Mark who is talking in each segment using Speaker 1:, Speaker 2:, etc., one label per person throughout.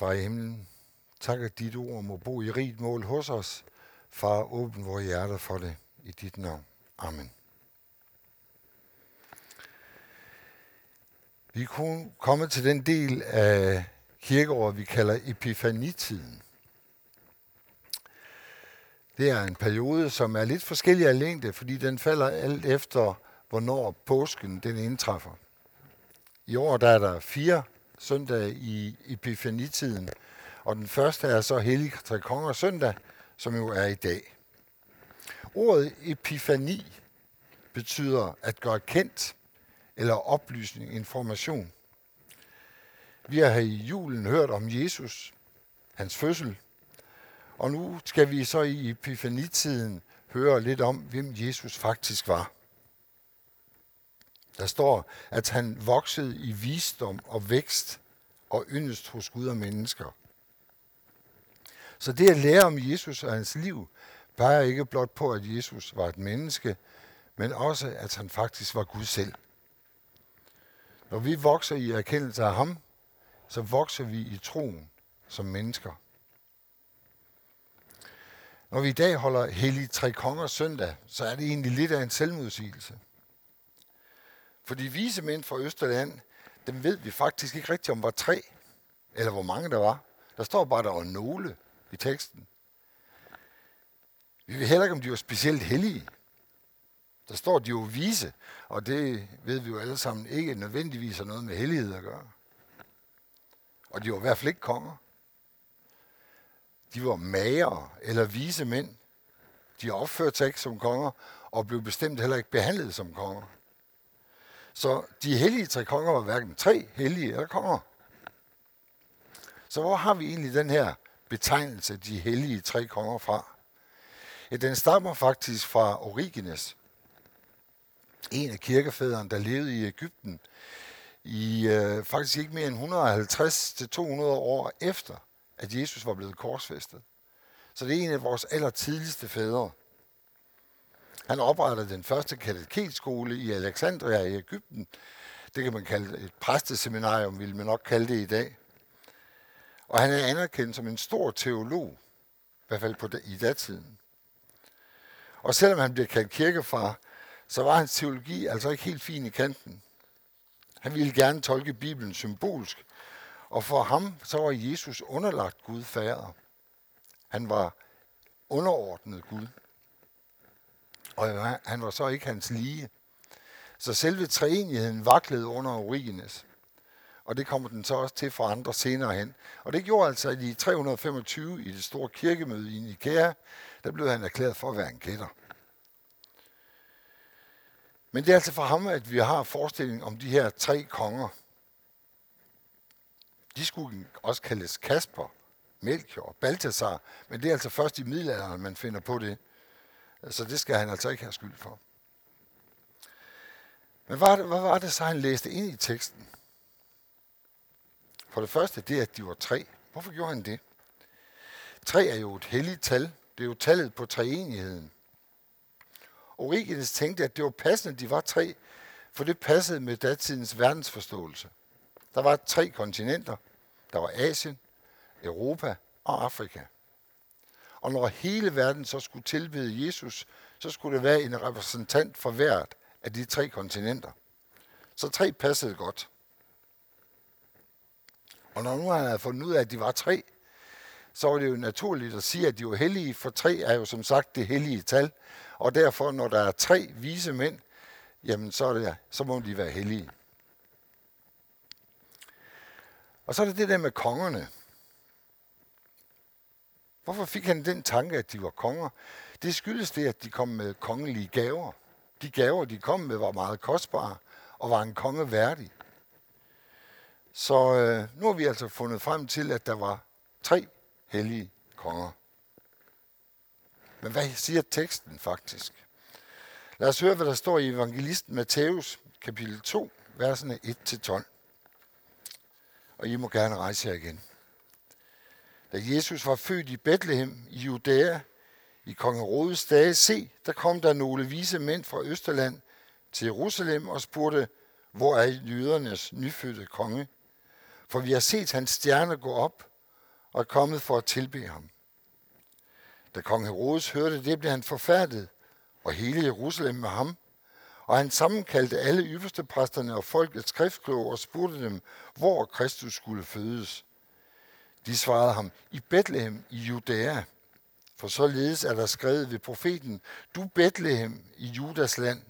Speaker 1: Far i himlen, tak at dit ord må bo i rigt mål hos os. Far, åbn vores hjerter for det i dit navn. Amen. Vi er kommet til den del af kirkeåret, vi kalder epifanitiden. Det er en periode, som er lidt forskellig af længde, fordi den falder alt efter, hvornår påsken den indtræffer. I år der er der fire søndag i epifanitiden, og den første er så Hellig Tre Konger søndag, som jo er i dag. Ordet epifani betyder at gøre kendt eller oplysning, information. Vi har her i julen hørt om Jesus, hans fødsel, og nu skal vi så i epifanitiden høre lidt om, hvem Jesus faktisk var. Der står, at han voksede i visdom og vækst og yndest hos Gud og mennesker. Så det at lære om Jesus og hans liv, peger ikke blot på, at Jesus var et menneske, men også, at han faktisk var Gud selv. Når vi vokser i erkendelse af ham, så vokser vi i troen som mennesker. Når vi i dag holder Hellig Tre Kongers søndag, så er det egentlig lidt af en selvmodsigelse. For de vise mænd fra Østerland, dem ved vi faktisk ikke rigtigt om var tre, eller hvor mange der var. Der står bare, der var nogle i teksten. Vi ved heller ikke, om de var specielt hellige. Der står, de jo vise, og det ved vi jo alle sammen ikke nødvendigvis har noget med hellighed at gøre. Og de var i hvert fald ikke konger. De var mager eller vise mænd. De opførte sig ikke som konger, og blev bestemt heller ikke behandlet som konger. Så de hellige tre konger var hverken tre hellige eller konger. Så hvor har vi egentlig den her betegnelse, de hellige tre konger fra? Ja, den stammer faktisk fra Origenes, en af kirkefædrene, der levede i Ægypten i øh, faktisk ikke mere end 150-200 år efter, at Jesus var blevet korsfæstet. Så det er en af vores allertidligste fædre. Han oprettede den første katedetskole i Alexandria i Ægypten. Det kan man kalde et præsteseminarium, vil man nok kalde det i dag. Og han er anerkendt som en stor teolog, i hvert fald på det, i datiden. Og selvom han bliver kaldt kirkefar, så var hans teologi altså ikke helt fin i kanten. Han ville gerne tolke Bibelen symbolsk, og for ham så var Jesus underlagt Gud fader. Han var underordnet Gud. Og han var så ikke hans lige. Så selve treenigheden vaklede under Origenes. Og det kommer den så også til for andre senere hen. Og det gjorde altså, at i 325 i det store kirkemøde i Nikea, der blev han erklæret for at være en kætter. Men det er altså for ham, at vi har forestilling om de her tre konger. De skulle også kaldes Kasper, Melchior og Balthasar, men det er altså først i middelalderen, man finder på det. Så det skal han altså ikke have skyld for. Men hvad, hvad var det så, han læste ind i teksten? For det første, det er, at de var tre. Hvorfor gjorde han det? Tre er jo et helligt tal. Det er jo tallet på treenigheden. Origenes tænkte, at det var passende, at de var tre, for det passede med datidens verdensforståelse. Der var tre kontinenter. Der var Asien, Europa og Afrika. Og når hele verden så skulle tilbede Jesus, så skulle det være en repræsentant for hvert af de tre kontinenter. Så tre passede godt. Og når nu han havde fundet ud af, at de var tre, så var det jo naturligt at sige, at de var hellige, for tre er jo som sagt det hellige tal. Og derfor, når der er tre vise mænd, jamen så, er det, så må de være hellige. Og så er det det der med kongerne. Hvorfor fik han den tanke, at de var konger? Det skyldes det, at de kom med kongelige gaver. De gaver, de kom med, var meget kostbare og var en konge værdig. Så øh, nu har vi altså fundet frem til, at der var tre hellige konger. Men hvad siger teksten faktisk? Lad os høre, hvad der står i evangelisten Matthæus, kapitel 2, versene 1-12. Og I må gerne rejse jer igen. Da Jesus var født i Bethlehem i Judæa, i kong Herodes dage, se, der kom der nogle vise mænd fra Østerland til Jerusalem og spurgte, hvor er jødernes nyfødte konge? For vi har set hans stjerne gå op og er kommet for at tilbe ham. Da kong Herodes hørte det, blev han forfærdet, og hele Jerusalem med ham. Og han sammenkaldte alle ypperste præsterne og folkets skriftkloge og spurgte dem, hvor Kristus skulle fødes. De svarede ham, i Bethlehem i Judæa. For således er der skrevet ved profeten, du Bethlehem i Judas land.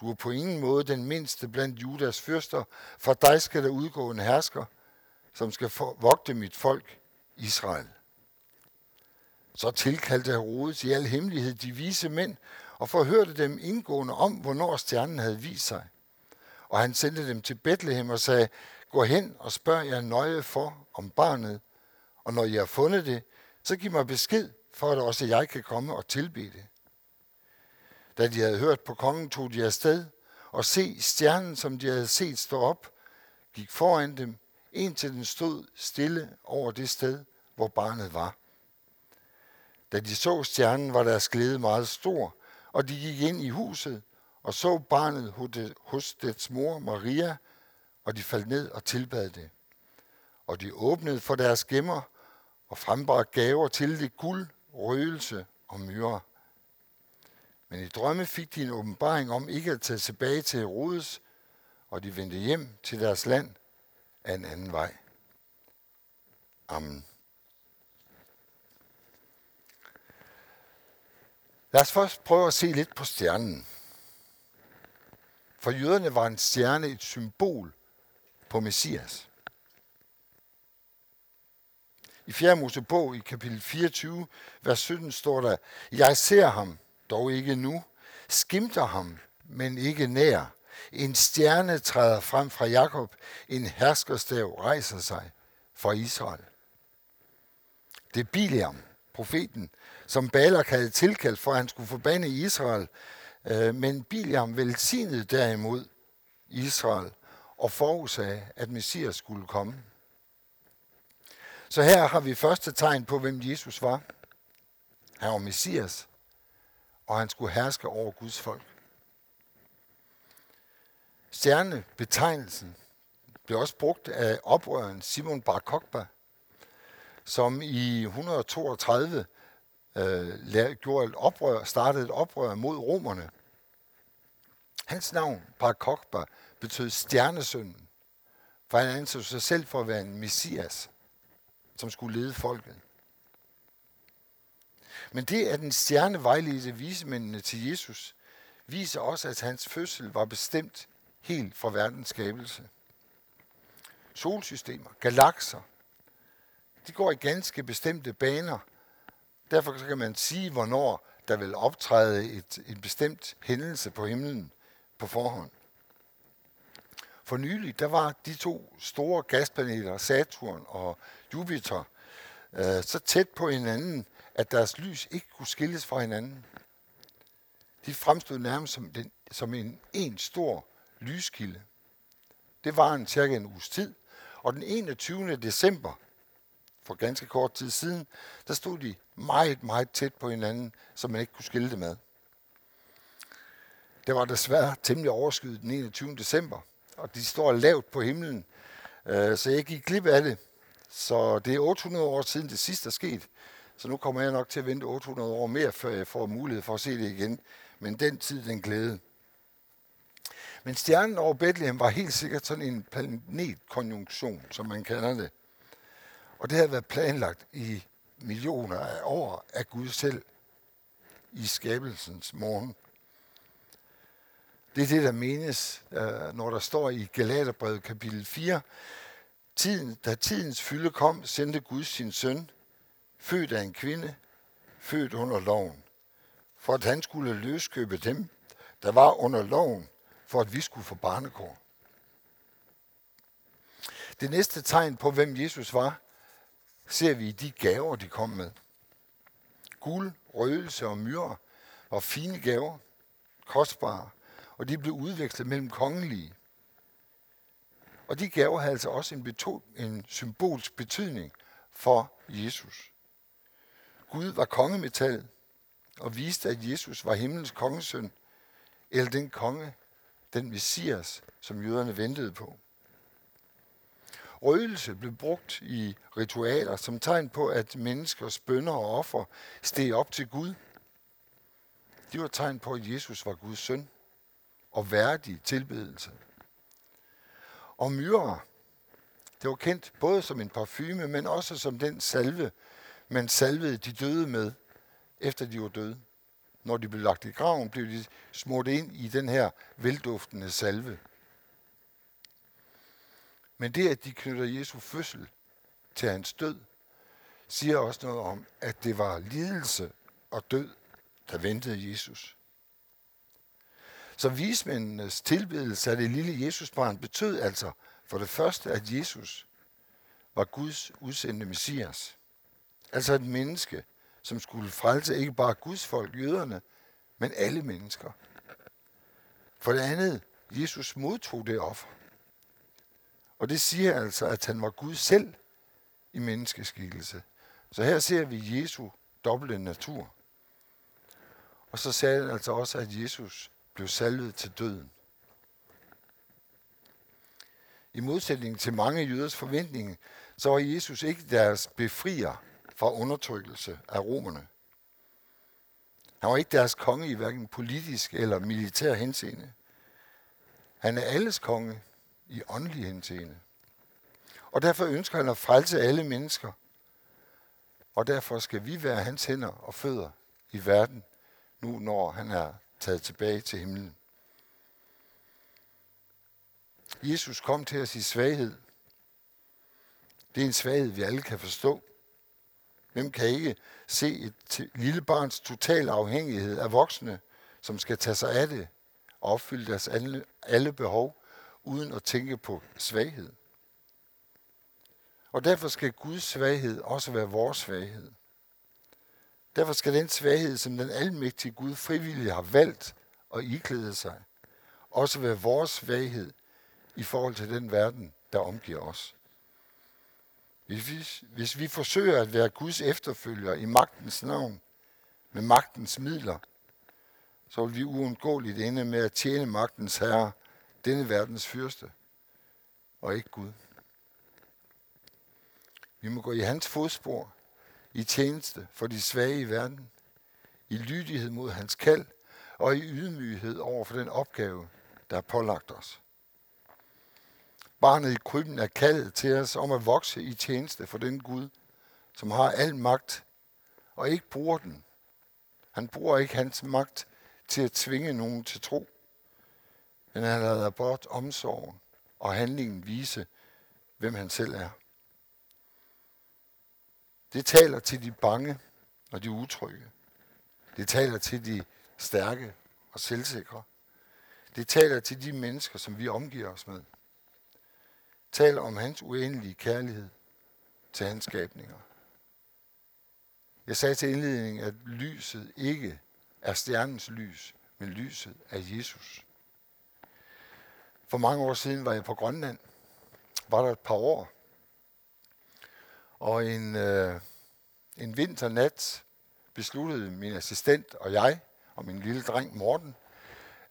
Speaker 1: Du er på ingen måde den mindste blandt Judas fyrster. For dig skal der udgå en hersker, som skal vogte mit folk, Israel. Så tilkaldte Herodes i al hemmelighed de vise mænd og forhørte dem indgående om, hvornår stjernen havde vist sig. Og han sendte dem til Bethlehem og sagde, gå hen og spørg jer nøje for om barnet, og når I har fundet det, så giv mig besked, for at også jeg kan komme og tilbe det. Da de havde hørt på kongen, tog de afsted, og se stjernen, som de havde set stå op, gik foran dem, indtil den stod stille over det sted, hvor barnet var. Da de så stjernen, var deres glæde meget stor, og de gik ind i huset og så barnet hos dets mor Maria, og de faldt ned og tilbad det. Og de åbnede for deres gemmer og frembragte gaver til det guld, røgelse og myre. Men i drømme fik de en åbenbaring om ikke at tage tilbage til Herodes, og de vendte hjem til deres land af en anden vej. Amen. Lad os først prøve at se lidt på stjernen. For jøderne var en stjerne et symbol på Messias. I 4. Mosebog i kapitel 24, vers 17 står der, Jeg ser ham, dog ikke nu, skimter ham, men ikke nær. En stjerne træder frem fra Jakob, en herskerstav rejser sig fra Israel. Det er Biliam, profeten, som Balak havde tilkaldt for, at han skulle forbande Israel. Øh, men Biliam velsignede derimod Israel og forudsagde, at Messias skulle komme. Så her har vi første tegn på, hvem Jesus var. Han var Messias, og han skulle herske over Guds folk. Stjernebetegnelsen blev også brugt af oprøren Simon Bar Kokhba, som i 132 øh, gjorde et oprør, startede et oprør mod romerne. Hans navn, Bar Kokhba, betød stjernesønnen, for han anså sig selv for at være en messias, som skulle lede folket. Men det, at en stjerne vejledte visemændene til Jesus, viser også, at hans fødsel var bestemt helt fra verdens skabelse. Solsystemer, galakser, de går i ganske bestemte baner. Derfor kan man sige, hvornår der vil optræde et, en bestemt hændelse på himlen på forhånd. For nylig, der var de to store gasplaneter, Saturn og Jupiter, øh, så tæt på hinanden, at deres lys ikke kunne skilles fra hinanden. De fremstod nærmest som, den, som en, en stor lyskilde. Det var en cirka en uges tid, og den 21. december, for ganske kort tid siden, der stod de meget, meget tæt på hinanden, så man ikke kunne skille det med. Det var desværre temmelig overskyet den 21. december, og de står lavt på himlen, øh, så jeg gik glip af det. Så det er 800 år siden det sidste er sket, så nu kommer jeg nok til at vente 800 år mere, før jeg får mulighed for at se det igen. Men den tid, den glæde. Men stjernen over Bethlehem var helt sikkert sådan en planetkonjunktion, som man kalder det. Og det havde været planlagt i millioner af år af Gud selv i skabelsens morgen. Det er det, der menes, øh, når der står i Galaterbrevet kapitel 4. Tiden, da tidens fylde kom, sendte Gud sin søn, født af en kvinde, født under loven, for at han skulle løskøbe dem, der var under loven, for at vi skulle få barnekår. Det næste tegn på, hvem Jesus var, ser vi i de gaver, de kom med. Guld, røgelse og myre var fine gaver, kostbare, og de blev udvekslet mellem kongelige. Og de gaver havde altså også en, beto- en symbolsk betydning for Jesus. Gud var kongemetal og viste, at Jesus var himlens kongesøn, eller den konge, den messias, som jøderne ventede på. Røgelse blev brugt i ritualer som tegn på, at menneskers bønder og offer steg op til Gud. De var tegn på, at Jesus var Guds søn og værdig tilbedelse. Og myre, det var kendt både som en parfume, men også som den salve, man salvede de døde med, efter de var døde. Når de blev lagt i graven, blev de smurt ind i den her velduftende salve. Men det, at de knytter Jesu fødsel til hans død, siger også noget om, at det var lidelse og død, der ventede Jesus. Så vismændenes tilbedelse af det lille Jesusbarn betød altså for det første, at Jesus var Guds udsendte messias. Altså et menneske, som skulle frelse ikke bare Guds folk, jøderne, men alle mennesker. For det andet, Jesus modtog det offer. Og det siger altså, at han var Gud selv i menneskeskikkelse. Så her ser vi Jesu dobbelte natur. Og så sagde han altså også, at Jesus blev salvet til døden. I modsætning til mange jøders forventninger, så var Jesus ikke deres befrier fra undertrykkelse af romerne. Han var ikke deres konge i hverken politisk eller militær henseende. Han er alles konge i åndelig henseende. Og derfor ønsker han at frelse alle mennesker. Og derfor skal vi være hans hænder og fødder i verden, nu når han er taget tilbage til himlen. Jesus kom til os i svaghed. Det er en svaghed, vi alle kan forstå. Hvem kan ikke se et lille barns total afhængighed af voksne, som skal tage sig af det og opfylde deres alle, alle behov, uden at tænke på svaghed? Og derfor skal Guds svaghed også være vores svaghed. Derfor skal den svaghed, som den almægtige Gud frivilligt har valgt og iklæde sig, også være vores svaghed i forhold til den verden, der omgiver os. Hvis vi, hvis vi forsøger at være Guds efterfølger i magtens navn, med magtens midler, så vil vi uundgåeligt ende med at tjene magtens herre, denne verdens fyrste, og ikke Gud. Vi må gå i hans fodspor, i tjeneste for de svage i verden, i lydighed mod hans kald og i ydmyghed over for den opgave, der er pålagt os. Barnet i krybben er kaldet til os om at vokse i tjeneste for den Gud, som har al magt og ikke bruger den. Han bruger ikke hans magt til at tvinge nogen til tro, men han lader bort omsorgen og handlingen vise, hvem han selv er. Det taler til de bange og de utrygge. Det taler til de stærke og selvsikre. Det taler til de mennesker, som vi omgiver os med. Taler om hans uendelige kærlighed til hans skabninger. Jeg sagde til indledningen, at lyset ikke er stjernens lys, men lyset er Jesus. For mange år siden var jeg på Grønland. Var der et par år. Og en, øh, en vinternat besluttede min assistent og jeg, og min lille dreng Morten,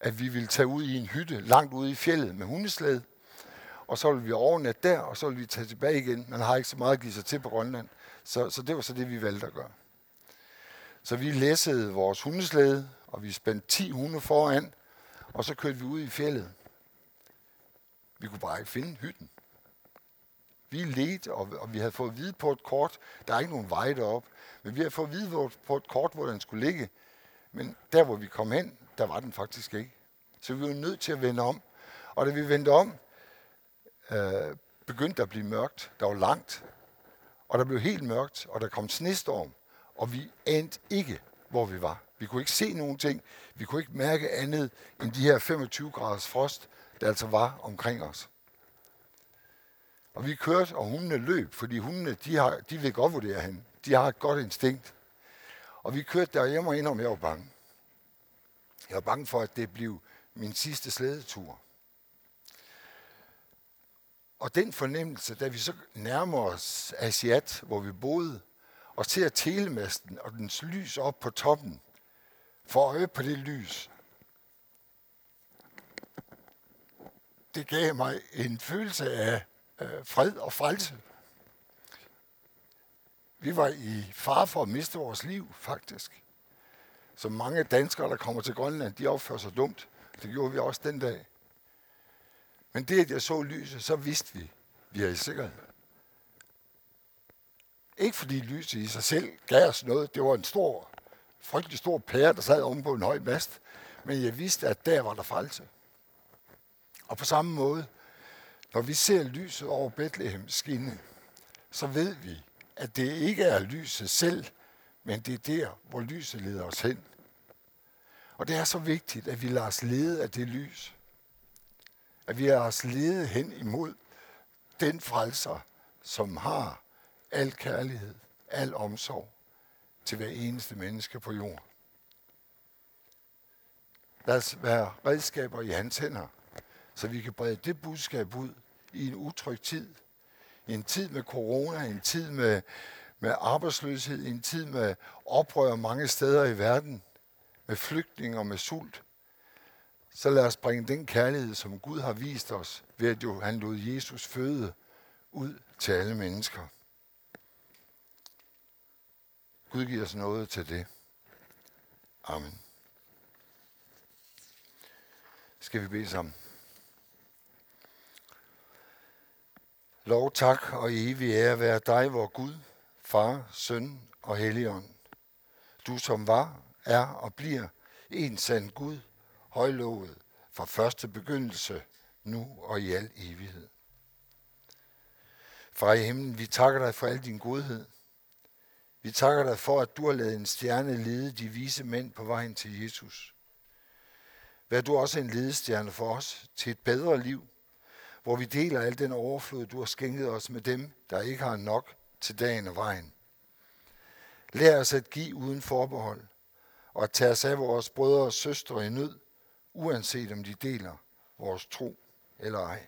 Speaker 1: at vi ville tage ud i en hytte langt ude i fjellet med hundeslæde. Og så ville vi overnatte der, og så ville vi tage tilbage igen. Man har ikke så meget at give sig til på Grønland. Så, så det var så det, vi valgte at gøre. Så vi læssede vores hundeslæde, og vi spændte 10 hunde foran, og så kørte vi ud i fjellet. Vi kunne bare ikke finde hytten. Vi ledte, og, og vi havde fået at vide på et kort, der er ikke nogen vej derop, men vi havde fået at vide på et kort, hvor den skulle ligge. Men der, hvor vi kom hen, der var den faktisk ikke. Så vi var nødt til at vende om. Og da vi vendte om, øh, begyndte der at blive mørkt. Der var langt. Og der blev helt mørkt, og der kom snestorm. Og vi anede ikke, hvor vi var. Vi kunne ikke se nogen ting. Vi kunne ikke mærke andet end de her 25 graders frost, der altså var omkring os. Og vi kørte, og hundene løb, fordi hundene, de, har, de vil godt vurdere hende. De har et godt instinkt. Og vi kørte der, og jeg må indrømme, jeg var bange. Jeg var bange for, at det blev min sidste slædetur. Og den fornemmelse, da vi så nærmer os Asiat, hvor vi boede, og ser telemasten og dens lys op på toppen, for øje på det lys, det gav mig en følelse af øh, fred og frelse. Vi var i far for at miste vores liv, faktisk. Så mange danskere, der kommer til Grønland, de opfører sig dumt. Det gjorde vi også den dag. Men det, at jeg så lyset, så vidste vi, vi er i sikkerhed. Ikke fordi lyset i sig selv gav os noget. Det var en stor, frygtelig stor pære, der sad oven på en høj mast. Men jeg vidste, at der var der frelse. Og på samme måde, når vi ser lyset over Bethlehem skinne, så ved vi, at det ikke er lyset selv, men det er der, hvor lyset leder os hen. Og det er så vigtigt, at vi lader os lede af det lys. At vi lader os lede hen imod den frelser, som har al kærlighed, al omsorg til hver eneste menneske på jorden. Lad os være redskaber i hans hænder, så vi kan brede det budskab ud i en utryg tid. I en tid med corona, en tid med, med arbejdsløshed, en tid med oprør mange steder i verden, med flygtninge og med sult. Så lad os bringe den kærlighed, som Gud har vist os, ved at jo, han lod Jesus føde ud til alle mennesker. Gud giver os noget til det. Amen. Skal vi bede sammen? Lov, tak og evig ære være dig, vor Gud, Far, Søn og Helligånd. Du som var, er og bliver en sand Gud, højlovet fra første begyndelse, nu og i al evighed. Far i himlen, vi takker dig for al din godhed. Vi takker dig for, at du har lavet en stjerne lede de vise mænd på vejen til Jesus. Vær du også en ledestjerne for os til et bedre liv, hvor vi deler al den overflod, du har skænket os med dem, der ikke har nok til dagen og vejen. Lær os at give uden forbehold, og at tage os af vores brødre og søstre i nød, uanset om de deler vores tro eller ej.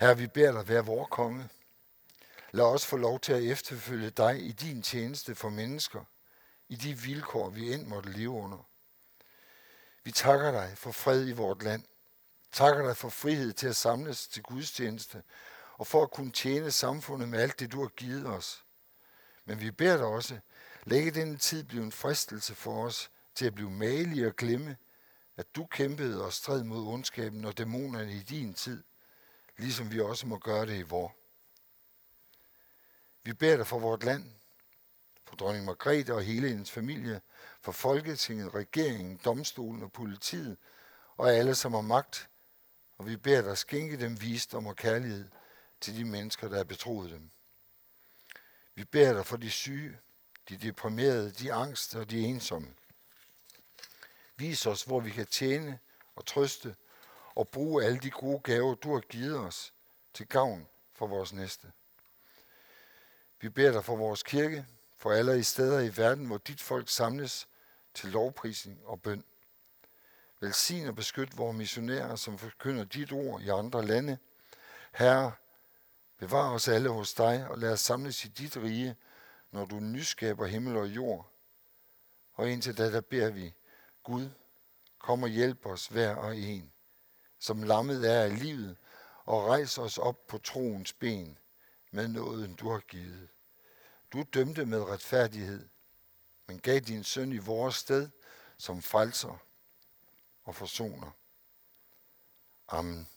Speaker 1: Herre, vi beder dig være vor konge. Lad os få lov til at efterfølge dig i din tjeneste for mennesker, i de vilkår, vi end måtte leve under. Vi takker dig for fred i vort land. Takker dig for frihed til at samles til gudstjeneste og for at kunne tjene samfundet med alt det, du har givet os. Men vi beder dig også, lægge denne tid blive en fristelse for os til at blive malige og glemme, at du kæmpede og stred mod ondskaben og dæmonerne i din tid, ligesom vi også må gøre det i vor. Vi beder dig for vort land, for dronning Margrethe og hele hendes familie, for Folketinget, regeringen, domstolen og politiet, og alle, som har magt. Og vi beder dig skænke dem visdom og kærlighed til de mennesker, der er betroet dem. Vi beder dig for de syge, de deprimerede, de angste og de ensomme. Vis os, hvor vi kan tjene og trøste og bruge alle de gode gaver, du har givet os til gavn for vores næste. Vi beder dig for vores kirke, for alle i steder i verden, hvor dit folk samles til lovprisning og bøn. Velsign og beskyt vores missionærer, som forkynder dit ord i andre lande. Herre, bevar os alle hos dig, og lad os samles i dit rige, når du nyskaber himmel og jord. Og indtil da, der beder vi, Gud, kom og hjælp os hver og en, som lammet er af livet, og rejs os op på troens ben med nåden, du har givet. Du dømte med retfærdighed, men gav din søn i vores sted som frelser og forsoner. Amen.